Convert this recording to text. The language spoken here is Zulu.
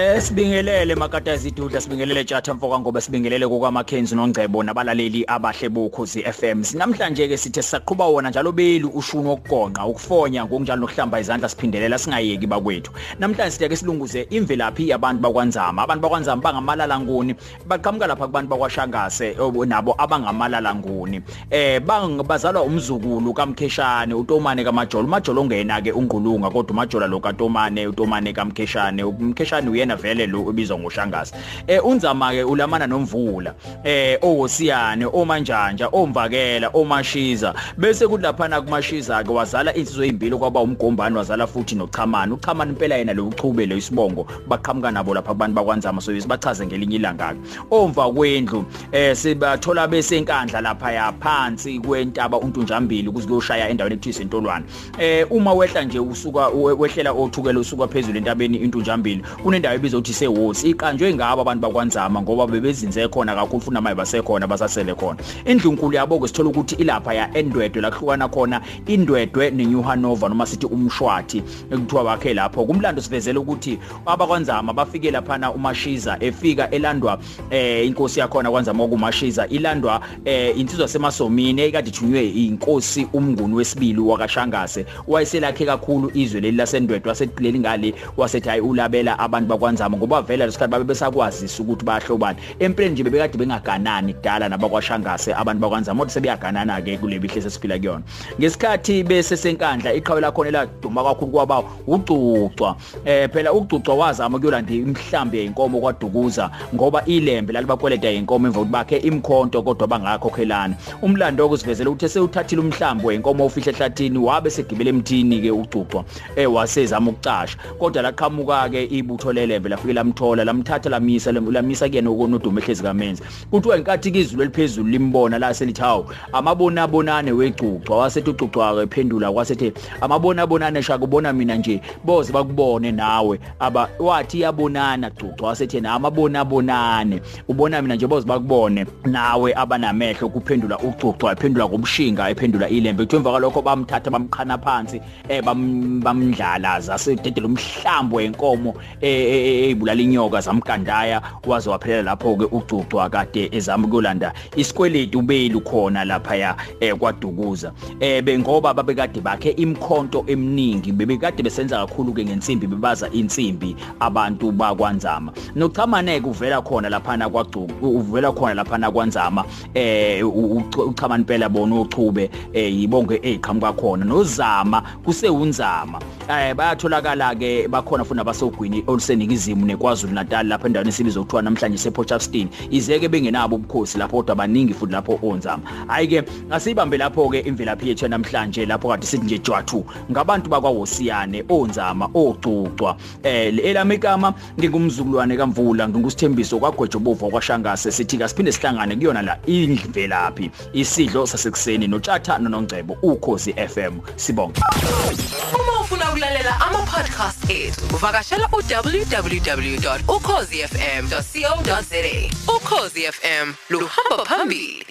Eh sibingelele makatazi idudla sibingelele Tjatha Mfoka ngoba sibingelele kukaMackenzie noNgcebo nabalaleli abahle bokhozi FM. Namhlanje ke sithe saqhubha wona njalo beli ushuno okugonqa ukufonya ngokunjalo nokuhlamba izandla siphindelela singayeki bakwethu. Namhlanje sithe ke silunguze imvelaphi yabantu bakwanzama. Abantu bakwanzama bangamalala nguni baqhamuka lapha kubantu bakwashangase nabo abangamalala nguni. Eh bangabazalwa umzukulu kaMkheshane uTomane kaMajolo. Majolo ongena ke ungqulunga kodwa uMajola lo kaTomane uTomane kaMkheshane. uMkheshane uyena vele lo ubizwa ngoshangasi eh unzama ke ulamana nomvula eh owosiyane omanjanja omvakela omashiza. Bese kulaphana kumashiza ke wazala insizwe ezimbili kwaba umgombani wazala futhi nochamani uchamani impela yena lo uchube lo isibongo baqhamuka nabo lapha kubantu bakwanzama so sibachaze ngelinye ilanga omva kwendlu eh sibathola besenkandla lapha yaphansi kwentaba untunjambili kuziloshaya endaweni ekuthiwa isentolwane. Eh uma wehla nje usuka wehlela othukela usuka phezulu entabeni intunjambili kunendawo ebizwa ukuthi sewosi iqanjwe ngabo abantu bakwanzama ngoba bebezinze khona kakhulu futhi namaye basekhona basasele khona. Indlunkulu yabo ke sithola ukuthi ilapha ya endwedwe lahlukana khona indwedwe neNew Hanover noma sithi umshwathi ekuthiwa bakhe lapho. Kumlando sivezela ukuthi abakwanzama bafike lapha umashiza efika elandwa eh inkosi yakhona kwanzama okumashiza ilandwa eh insizwa semasomini ekade thunywe inkosi umnguni wesibili wakashangase wayeselakhe kakhulu izwe leli lasendwedwe wasetileli ngale wasethi hayi ulabela abantu bakwanzama ngoba vele lesikhathi babe besakwazisa ukuthi bahlobana empeleni nje bebekade bengaganani kudala nabakwashangase abantu bakwanzama kodwa sebeyaganana ke kule bihle sesiphila kuyona. Ngesikhathi bese senkandla iqhawe lakho eladuma kakhulu kwaba ucucwa. Eh phela ucucwa wazama kuyolanda imhlambi yeinkomo kwadukuza ngoba ilembe lalibakweleda yeinkomo emva ukuthi bakhe imkhonto kodwa bangakhokhelana umlando okusivezela ukuthi sewuthathile umhlambi weinkomo ofihle ehlathini wabe segibele emthini ke ucucwa eh wasezama ukucasha. Kodwa laqhamuka ke ibutho lelembe lafike lamthola lamthatha lamisa lamisa kuyena ukonodumo ehlezi kamenzi kuthiwa inkathi izulu eliphezulu limbona la selithi hawo amabona bonane wecucwa wasethi ucucwa ephendula kwasethi amabona bonane shaka ubona mina nje boze bakubone nawe. Aba wathi yabonana cucwa wasethi na amabona bonane ubona mina nje boze bakubone nawe. Abanamehlo kuphendula ucucwa ephendula ngomshinga ephendula ilembe kuthi emva kwalokho bamthatha bamkhana phansi eh bamdlalaza. Sededela umhlambo wenkomo eyibulala inyoka zamgandaya waze waphelela lapho ke ucucwa kade ezama ukulanda isikweleti ubeli khona lapha ya kwadukuza. Eh bengoba babekade bakhe imkhonto eminingi bebekade besenza kakhulu ke ngensimbi bebaza insimbi abantu bakwanzama. Nochamane kuvela khona lapha na kwacuku uvela khona lapha na kwanzama eh uchamani phela bona uchube yibonke eziqhamuka khona nozama kusewunzama eh bayatholakala ke bakhona futhi abasogwini oluseningizimu neKwaZulu Natal lapha endaweni esibizwa ukuthiwa namhlanje sePortchefstroom izeke bengenabo ubukhosi lapho kodwa baningi futhi lapho onzama. Hayi ke asibambe lapho ke imvelaphi yethu namhlanje lapho kade sithi nje jwathu ngabantu bakwawosiyane onzama ocucwa eh elamekama ngingumzukulwane kaMvula ngingusithembiso kwagwejobovu kwashangase sithi kasiphinde sihlangane kuyona la imvelaphi isidlo sasekuseni noTshatha nonongcebo ukhosi FM sibonke Ukulalela ama podcast ethu uvakashela uwww.ukhozifm.co.za Ukhozi FM luhamba phambili.